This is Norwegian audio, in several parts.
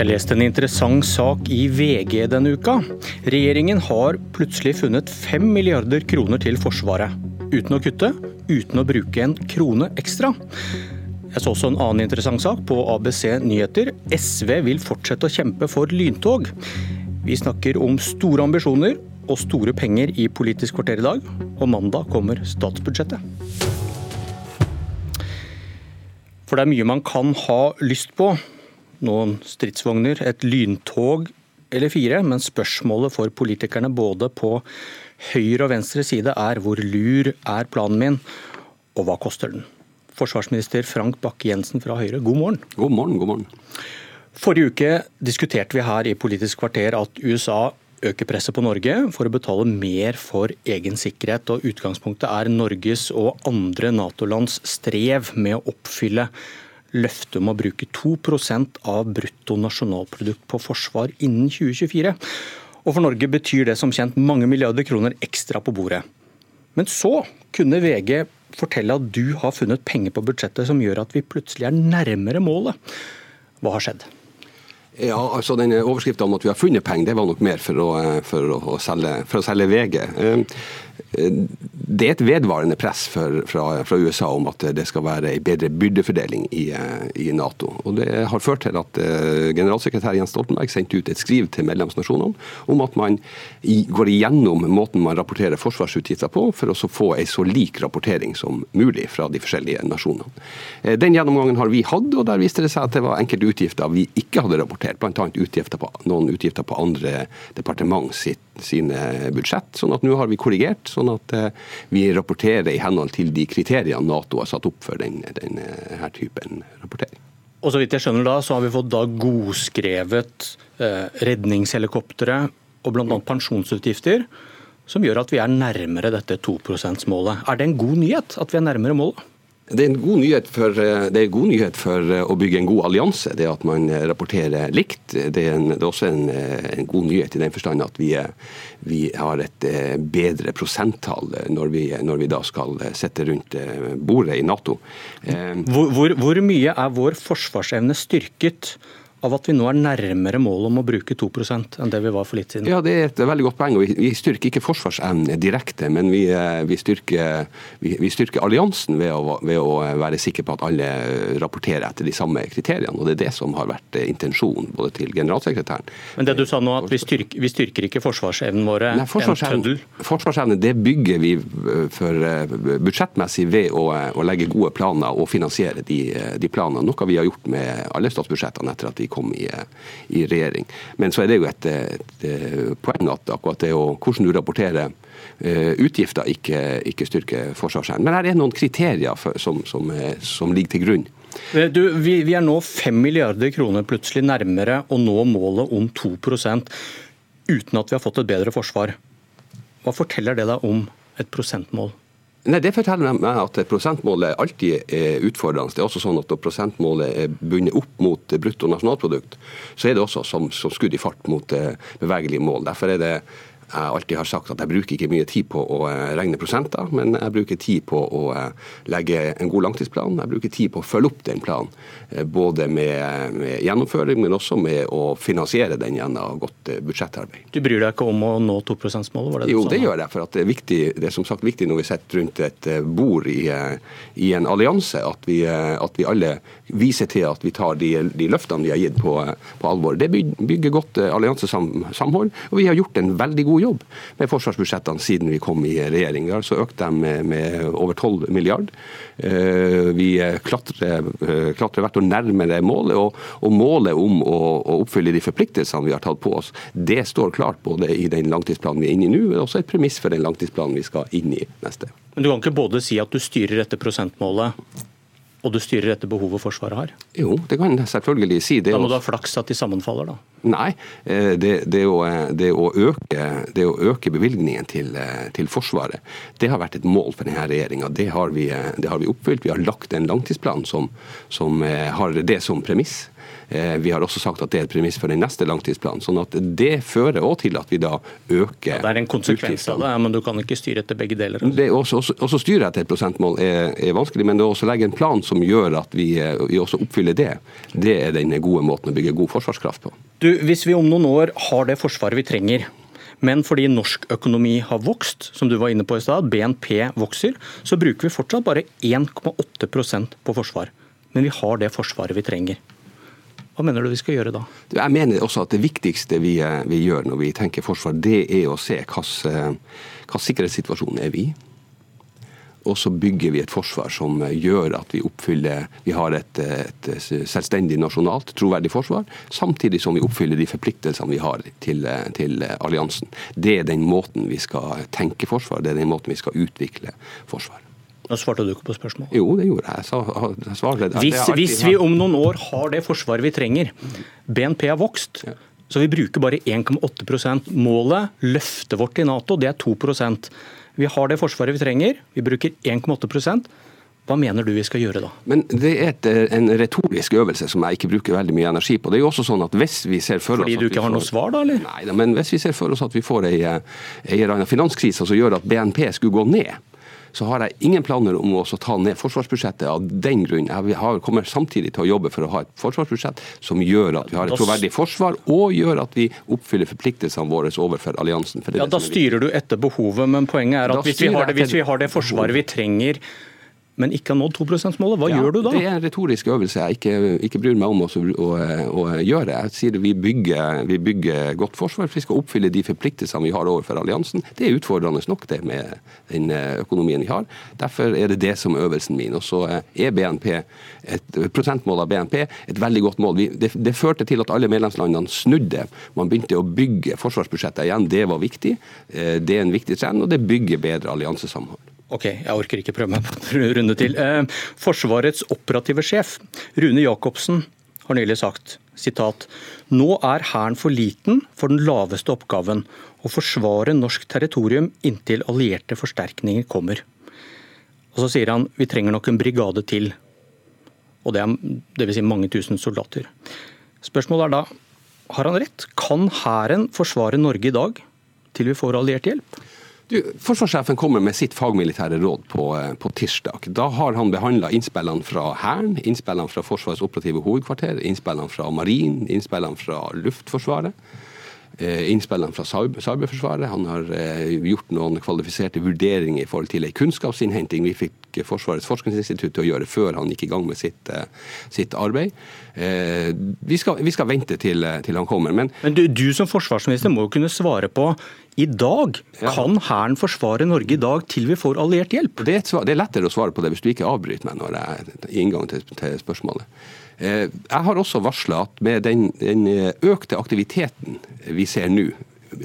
Jeg leste en interessant sak i VG denne uka. Regjeringen har plutselig funnet 5 milliarder kroner til Forsvaret. Uten å kutte, uten å bruke en krone ekstra. Jeg så også en annen interessant sak på ABC Nyheter. SV vil fortsette å kjempe for lyntog. Vi snakker om store ambisjoner og store penger i Politisk kvarter i dag, og mandag kommer statsbudsjettet. For det er mye man kan ha lyst på noen stridsvogner, et lyntog eller fire, men spørsmålet for politikerne både på høyre og venstre side er hvor lur er planen min, og hva koster den? Forsvarsminister Frank Bakke-Jensen fra Høyre, god morgen. God morgen, god morgen. Forrige uke diskuterte vi her i Politisk kvarter at USA øker presset på Norge for å betale mer for egen sikkerhet. og Utgangspunktet er Norges og andre Nato-lands strev med å oppfylle løftet om å bruke 2% av brutto nasjonalprodukt på forsvar innen 2024. Og For Norge betyr det som kjent mange milliarder kroner ekstra på bordet. Men så kunne VG fortelle at du har funnet penger på budsjettet som gjør at vi plutselig er nærmere målet. Hva har skjedd? Ja, altså den Overskriften om at vi har funnet penger, det var nok mer for å, for å, selge, for å selge VG. Det er et vedvarende press for, fra, fra, USA om at det skal være en bedre byrdefordeling i, i, Nato. Og Det har ført til at uh, generalsekretær Jens Stoltenberg sendte ut et skriv til medlemsnasjonene om at man går igjennom måten man rapporterer forsvarsutgifter på, for å få en så lik rapportering som mulig fra de forskjellige nasjonene. Uh, den gjennomgangen har vi hatt, og der viste det seg at det var enkelte utgifter vi ikke hadde rapportert, bl.a. Noen utgifter på andre departement sitt, sine budsjett. sånn at nå har vi korrigert. sånn at eh, vi rapporterer i henhold til de kriteriene Nato har satt opp for denne den eh, typen rapportering. Og så vidt jeg skjønner da, så har vi fått da godskrevet eh, redningshelikoptre og bl.a. pensjonsutgifter, som gjør at vi er nærmere dette 2 %-målet. Er det en god nyhet at vi er nærmere målet? Det er, for, eh, det er en god nyhet for eh, å bygge en god allianse, det at man eh, rapporterer likt. Det er, en, det er også en, en, god nyhet i den forstand at vi, vi har et bedre prosenttall når vi, når vi, da skal sette rundt bordet i Nato. Hvor, hvor, hvor mye er vår forsvarsevne styrket av at vi nå er nærmere målet om å bruke 2% enn det vi var for litt siden? Ja, Det er et veldig godt poeng. og Vi styrker ikke forsvarsevnen direkte, men vi, eh, vi, styrker, vi, vi styrker, alliansen ved å, ved å, være sikre på at alle rapporterer etter de samme kriteriene. og Det er det som har vært eh, intensjonen både til generalsekretæren Men det du sa nå, at vi styrker, styrker ikke forsvarsevnen våre Nei, tøddel? forsvarsevne det bygger vi eh, for budsjettmessig ved å, å legge gode planer og finansiere de, de planene. Noe vi har gjort med alle statsbudsjettene etter at vi kom i, i regjering. Men så er det jo et, et poeng at akkurat det å, hvordan du rapporterer uh, utgifter, ikke, ikke styrker forsvarsevnen. Men her er noen kriterier for, som, som, som, ligger til grunn. Eh, du, vi, vi, er nå 5 milliarder kroner plutselig nærmere å nå målet om 2% uten at vi har fått et bedre forsvar. Hva forteller det deg om et prosentmål? Nei, Det forteller meg at prosentmålet alltid er utfordrende. Det er også sånn at Når prosentmålet er bundet opp mot brutto nasjonalprodukt, så er det også som, som skudd i fart mot eh, bevegelige mål. Derfor er det jeg alltid har sagt at jeg bruker ikke mye tid på å eh, regne prosenter, men jeg bruker tid på å eh, legge en god langtidsplan. Jeg bruker tid på å følge opp den planen. Eh, både med, med gjennomføring, men også med å finansiere den gjennom godt budsjettarbeid. Du bryr deg ikke om å nå 2 %-målet? Jo, det gjør jeg. For det er, viktig, det er som sagt viktig når vi sitter rundt et bord i, i en allianse, at vi, at vi, alle viser til at vi tar de, de løftene vi har gitt på, på alvor. Det bygger godt alliansesamhold, og vi har gjort en veldig god jobb med forsvarsbudsjettene siden vi kom i regjering. Vi har altså økt dem med, med over 12 milliard. Eh, vi klatrer, eh, klatrer hvert år nærmere målet, og, og målet om å, å, oppfylle de forpliktelsene vi har tatt på oss, det står klart både i den langtidsplanen vi er inne i nå, men også et premiss for den langtidsplanen vi skal inn i neste. Men Du kan ikke både si at du styrer etter prosentmålet og du styrer etter behovet Forsvaret har? Jo, det kan jeg selvfølgelig si. Det da må du ha flaks at de sammenfaller, da? Nei. Eh, det, det, å, det, å, øke, det å, øke, bevilgningen til, eh, til, Forsvaret, det har vært et mål for denne regjeringa. Det, har vi, det har vi oppfylt. Vi har lagt en langtidsplan som, som eh, har det som premiss. Eh, vi har også sagt at det er et premiss for den neste langtidsplanen. sånn at Det fører også til at vi da øker ja, Det er en konsekvens av det, men du kan ikke styre etter begge deler. Altså. Det er også, også, også styre etter et prosentmål er, er, vanskelig, men det å legge en plan som gjør at vi, vi også oppfyller det, det er den gode måten å bygge god forsvarskraft på. Du, Hvis vi om noen år har det forsvaret vi trenger, men fordi norsk økonomi har vokst, som du var inne på i stad, BNP vokser, så bruker vi fortsatt bare 1,8% på forsvar. Men vi har det forsvaret vi trenger. Hva mener du vi skal gjøre da? Jeg mener også at det viktigste vi, eh, vi gjør når vi tenker forsvar, det er å se hvilken sikkerhetssituasjonen sikkerhetssituasjon er vi. Og så bygger vi et forsvar som gjør at vi oppfyller Vi har et, et selvstendig nasjonalt, troverdig forsvar, samtidig som vi oppfyller de forpliktelsene vi har til, til, alliansen. Det er den måten vi skal tenke forsvar, det er den måten vi skal utvikle forsvar. Nå svarte du ikke på spørsmålet. Jo, det gjorde jeg. Så, jeg hvis, hvis, vi om noen år har det forsvaret vi trenger, BNP har vokst, ja. så vi bruker bare 1,8% Målet, løftet vårt i Nato, det er 2% vi har det forsvaret vi trenger, vi bruker 1,8% hva mener du vi skal gjøre da? Men Det er et, en retorisk øvelse som jeg ikke bruker veldig mye energi på. Det er jo også sånn at hvis vi ser for oss... Fordi du ikke har noe svar, da? eller? Nei, men hvis vi ser for oss at vi får ei, ei eller finanskrise som gjør at BNP skulle gå ned, så har jeg ingen planer om å ta ned forsvarsbudsjettet av den grunn. Jeg kommer samtidig til å jobbe for å ha et forsvarsbudsjett som gjør at vi har et troverdig forsvar, og gjør at vi oppfyller forpliktelsene våre overfor alliansen. ja, Da styrer du etter behovet, men poenget er at hvis vi, det, hvis vi har det forsvaret vi trenger men ikke har nådd 2 %-målet. Hva ja, gjør du da? Det er en retorisk øvelse jeg ikke, ikke bryr meg om å, å, å, gjøre. Jeg sier vi bygger, vi bygger godt forsvar. for Vi skal oppfylle de forpliktelsene vi har overfor alliansen. Det er utfordrende nok, det, med den eh, økonomien vi har. Derfor er det det som er øvelsen min. Og så eh, er BNP, et prosentmål av BNP et veldig godt mål. Vi, det, det førte til at alle medlemslandene snudde. Man begynte å bygge forsvarsbudsjettet igjen. Det var viktig. Eh, det er en viktig trend, og det bygger bedre alliansesamhold. Ok, jeg orker ikke prøve meg på en runde til. Eh, Forsvarets operative sjef, Rune Jacobsen, har nylig sagt sitat, nå er Hæren for liten for den laveste oppgaven, å forsvare norsk territorium inntil allierte forsterkninger kommer. Og Så sier han vi trenger nok en brigade til. Og det er dvs. Si mange tusen soldater. Spørsmålet er da, har han rett? Kan Hæren forsvare Norge i dag til vi får alliert hjelp? Du, forsvarssjefen kommer med sitt fagmilitære råd på, eh, på tirsdag. Da har han behandla innspillene fra Hæren, innspillene fra Forsvarets operative hovedkvarter, innspillene fra Marin, innspillene fra Luftforsvaret. Eh, innspillene fra Cyberforsvaret. Han har eh, gjort noen kvalifiserte vurderinger i forhold til en kunnskapsinnhenting vi fikk Forsvarets forskningsinstitutt til å gjøre før han gikk i gang med sitt, eh, sitt arbeid. Vi skal, vi skal, vente til, til han kommer. Men, Men du, du, som forsvarsminister må jo kunne svare på i dag. Kan Hæren forsvare Norge i dag til vi får alliert hjelp? Det er, svar, det er, lettere å svare på det hvis du ikke avbryter meg når jeg er i inngang til, til spørsmålet. Eh, jeg har også varsla at med den, den økte aktiviteten vi ser nå,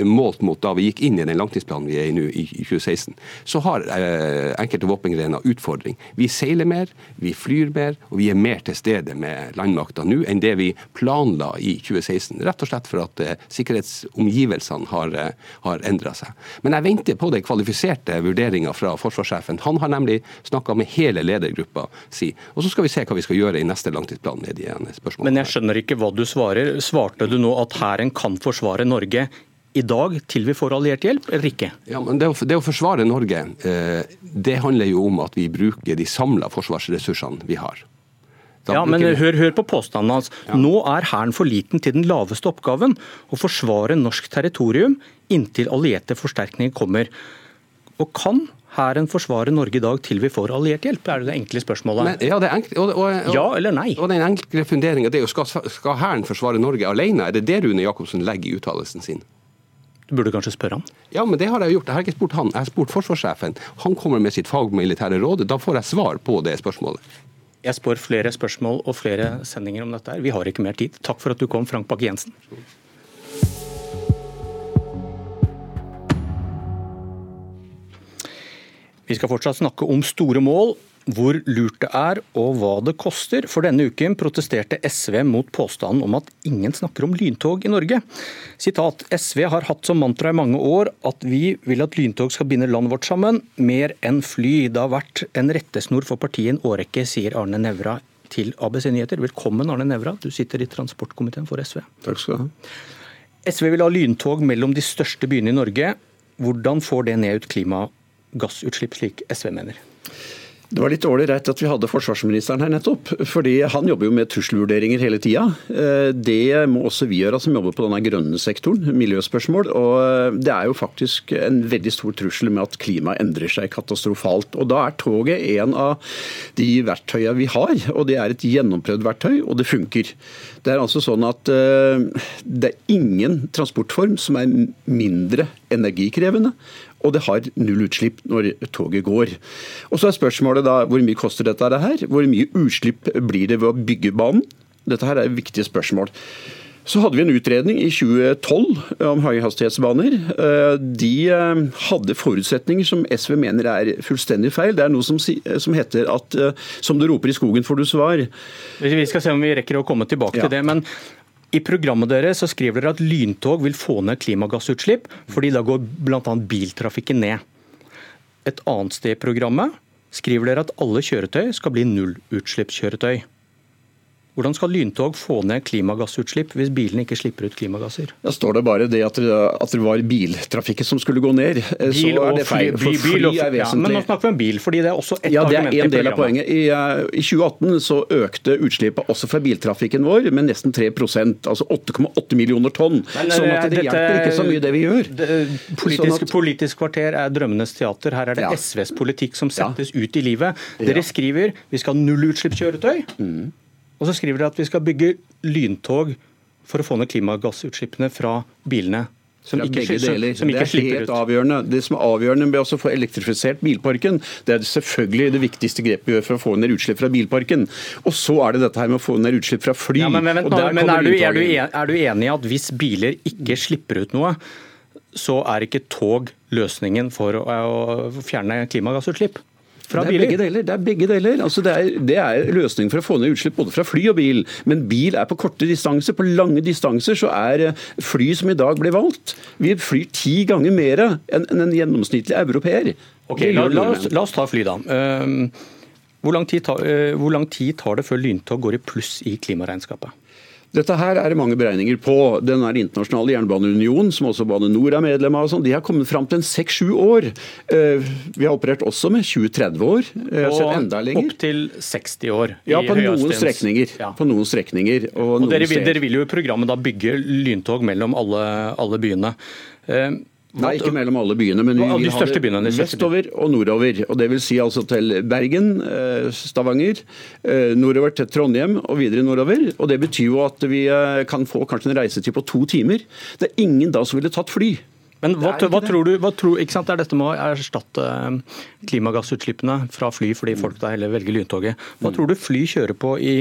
målt mot da vi gikk inn i den langtidsplanen vi er i nå, i 2016, så har eh, enkelte våpengrener utfordring. Vi seiler mer, vi flyr mer, og vi er mer til stede med landmakta nå enn det vi planla i 2016. Rett og slett for at eh, sikkerhetsomgivelsene har, eh, har endra seg. Men jeg venter på den kvalifiserte vurderinga fra forsvarssjefen. Han har nemlig snakka med hele ledergruppa si. Og så skal vi se hva vi skal gjøre i neste langtidsplan med de spørsmålene. Men jeg skjønner ikke hva du svarer. Svarte du nå at Hæren kan forsvare Norge i dag til vi får alliert hjelp, eller ikke? Ja, men det å, det å forsvare Norge, eh, det handler jo om at vi bruker de samla forsvarsressursene vi har. Da ja, men hør, hør, på påstanden hans. Ja. Nå er Hæren for liten til den laveste oppgaven, å forsvare norsk territorium inntil allierte forsterkninger kommer. Og kan Hæren forsvare Norge i dag til vi får alliert hjelp? Er det det enkle spørsmålet? Men, ja, det enkle, og, og, og, ja eller nei? Og den enkle funderinga er jo skal, skal Hæren forsvare Norge alene? Er det det Rune Jacobsen legger i uttalelsen sin? Du burde kanskje spørre han? Ja, men det har jeg gjort. Jeg har ikke spurt han, jeg har spurt forsvarssjefen. Han kommer med sitt fagmilitære råd. Da får jeg svar på det spørsmålet. Jeg spør flere spørsmål og flere sendinger om dette. her. Vi har ikke mer tid. Takk for at du kom, Frank Bakke-Jensen. Vi skal fortsatt snakke om store mål hvor lurt det er og hva det koster. For denne uken protesterte SV mot påstanden om at ingen snakker om lyntog i Norge. Sitat, SV har hatt som mantra i mange år at vi vil at lyntog skal binde landet vårt sammen, mer enn fly. Det har vært en rettesnor for partiet en årrekke, sier Arne Nævra til ABC Nyheter. Velkommen Arne Nævra, du sitter i transportkomiteen for SV. Takk skal du ha. SV vil ha lyntog mellom de største byene i Norge. Hvordan får det ned ut klimagassutslipp, slik SV mener? Det var litt dårlig rett at vi hadde forsvarsministeren her nettopp. fordi Han jobber jo med trusselvurderinger hele tida. Eh, det må også vi gjøre som jobber på denne grønne sektoren, miljøspørsmål. Og eh, det er jo faktisk en veldig stor trussel med at klimaet endrer seg katastrofalt. Og Da er toget en av de verktøyene vi har. Og det er et gjennomprøvd verktøy, og det funker. Det er altså sånn at eh, det er ingen transportform som er mindre energikrevende og det har null utslipp når toget går. Og Så er spørsmålet da hvor mye koster dette her? Hvor mye utslipp blir det ved å bygge banen? Dette her er viktige spørsmål. Så hadde vi en utredning i 2012 om høyhastighetsbaner. Eh, de eh, hadde forutsetninger som SV mener er fullstendig feil. Det er noe som, som heter at eh, som du roper i skogen får du svar. Vi skal se om vi rekker å komme tilbake ja. til det. men i programmet deres så skriver dere at lyntog vil få ned klimagassutslipp, fordi da går bl.a. biltrafikken ned. Et annet sted i programmet skriver dere at alle kjøretøy skal bli nullutslippskjøretøy. Hvordan skal lyntog få ned klimagassutslipp hvis bilene ikke slipper ut klimagasser? Da står det bare det at det, at det var biltrafikken som skulle gå ned. Eh, bil så er det feil. For fly er vesentlig. Ja, men nå snakker vi om bil, fordi det er også et ja, det er en del av poenget. I, uh, I, 2018 så økte utslippet også fra biltrafikken vår med nesten 3% altså 8,8 millioner tonn. Men, sånn at det dette, hjelper ikke så mye det vi gjør. Det, politisk, sånn at, politisk, kvarter er drømmenes teater. Her er det ja. SVs politikk som settes ja. ut i livet. Dere skriver vi skal ha nullutslippskjøretøy. Mm. Og så skriver de at vi skal bygge lyntog for å få ned klimagassutslippene fra bilene. Som ikke, deler. Som ikke det er helt ut. avgjørende. Det som er avgjørende med å få elektrifisert bilparken, det er selvfølgelig det viktigste grepet vi gjør for å få ned utslipp fra bilparken. Og så er det dette her med å få ned utslipp fra fly. Ja, men, men, men, men er, du, er, du er, du, enig i at hvis biler ikke slipper ut noe, så er ikke tog løsningen for å, å fjerne klimagassutslipp? Fra det biler? Begge deler. Det er begge deler. Altså det, er, det er løsningen for å få ned utslipp både fra fly og bil. Men bil er på korte distanser. På lange distanser så er eh, fly som i dag blir valgt. Vi flyr ti ganger mer enn en gjennomsnittlig europeer. Ok, la, la, oss, la, oss, ta fly, da. Uh, hvor, lang tar, uh, hvor lang tid tar det før lyntog går i pluss i klimaregnskapet? Dette her er det mange beregninger på. Den er internasjonale jernbaneunionen, som også Bane Nor er medlem av, sånn, de har kommet fram til en seks-sju år. Eh, vi har operert også med 20-30 år. Eh, og enda lenger. opp til 60 år. Ja, på noen strekninger. Ja. På noen strekninger og, og noen dere, dere, vil jo i programmet da bygge lyntog mellom alle, alle byene. Nei, ikke mellom alle byene, men vi vil ha det byene, vestover og nordover. og det vil si altså til Bergen, eh, Stavanger, eh, nordover til Trondheim og videre nordover. og Det betyr jo at vi eh, kan få kanskje en reisetid på to timer. Det er ingen da som ville tatt fly. Men hva, hva tror du, hva tror, ikke sant, Det er dette med å erstatte klimagassutslippene fra fly fordi folk da heller velger lyntoget. Hva mm. tror du fly kjører på i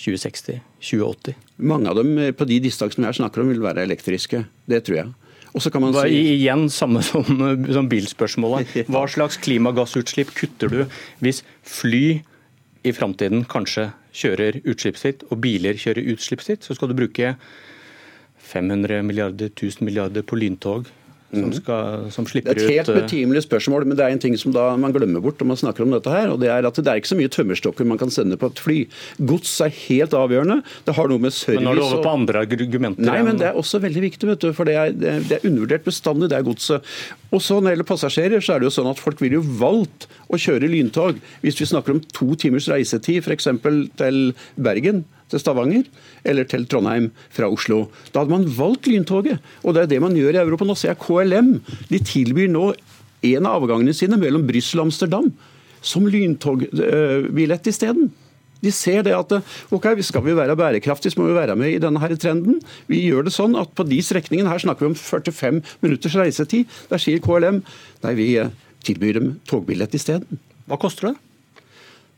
2060, 2080? Mange av dem på de distansene jeg snakker om vil være elektriske. Det tror jeg. Og så kan man si... Igjen samme som, som bilspørsmålet. Hva slags klimagassutslipp kutter du hvis fly i framtiden kanskje kjører utslippsfritt, og biler kjører utslippsfritt? Så skal du bruke 500 milliarder, 1000 milliarder på lyntog som, mhm. skal, som slipper ut Det er et helt ut, betimelig spørsmål, men det er en ting som man glemmer bort når man snakker om dette. her, og Det er at det er ikke så mye tømmerstokker man kan sende på et fly. Gods er helt avgjørende. Det har noe med service Men nå er det over på andre argumenter? Nei, men det er også veldig viktig, vet du, for det er, det er undervurdert bestandig, det er godset. Og så Når det gjelder passasjerer, så er det jo sånn at folk ville jo valgt å kjøre lyntog hvis vi snakker om to timers reisetid, f.eks. til Bergen til Stavanger eller til Trondheim fra Oslo. Da hadde man valgt lyntoget. Og det er det man gjør i Europa. Nå ser jeg KLM. De tilbyr nå en av avgangene sine mellom Brussel og Amsterdam som lyntogbillett isteden. De ser det at ok, skal vi være bærekraftige, så må vi være med i denne her trenden. Vi gjør det sånn at på de strekningene her snakker vi om 45 minutters reisetid. Der sier KLM nei, vi tilbyr dem togbillett isteden. Hva koster det?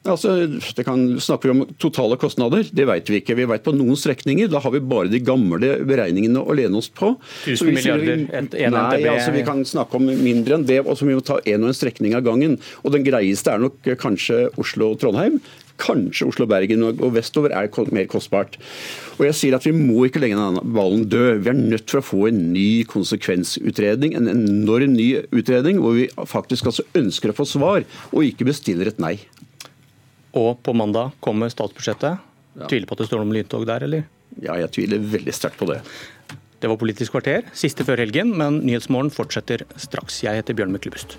Altså, det kan snakke om totale kostnader? Det vet vi ikke. Vi vet på noen strekninger. Da har vi bare de gamle beregningene å lene oss på. 1000 milliarder? Et, en nei, altså, vi kan snakke om mindre enn det. Altså, vi må ta en og en strekning av gangen. Og Den greieste er nok kanskje Oslo-Trondheim. Kanskje Oslo-Bergen og vestover er mer kostbart. Og jeg sier at Vi må ikke legge denne ballen død. Vi er nødt til å få en ny konsekvensutredning, en enorm ny utredning, hvor vi faktisk altså ønsker å få svar, og ikke bestiller et nei. Og på mandag kommer statsbudsjettet. Ja. Tviler på at det står noe om lyntog der, eller? Ja, jeg tviler veldig sterkt på det. Det var Politisk kvarter, siste før helgen, men Nyhetsmorgen fortsetter straks. Jeg heter Bjørn Myklebust.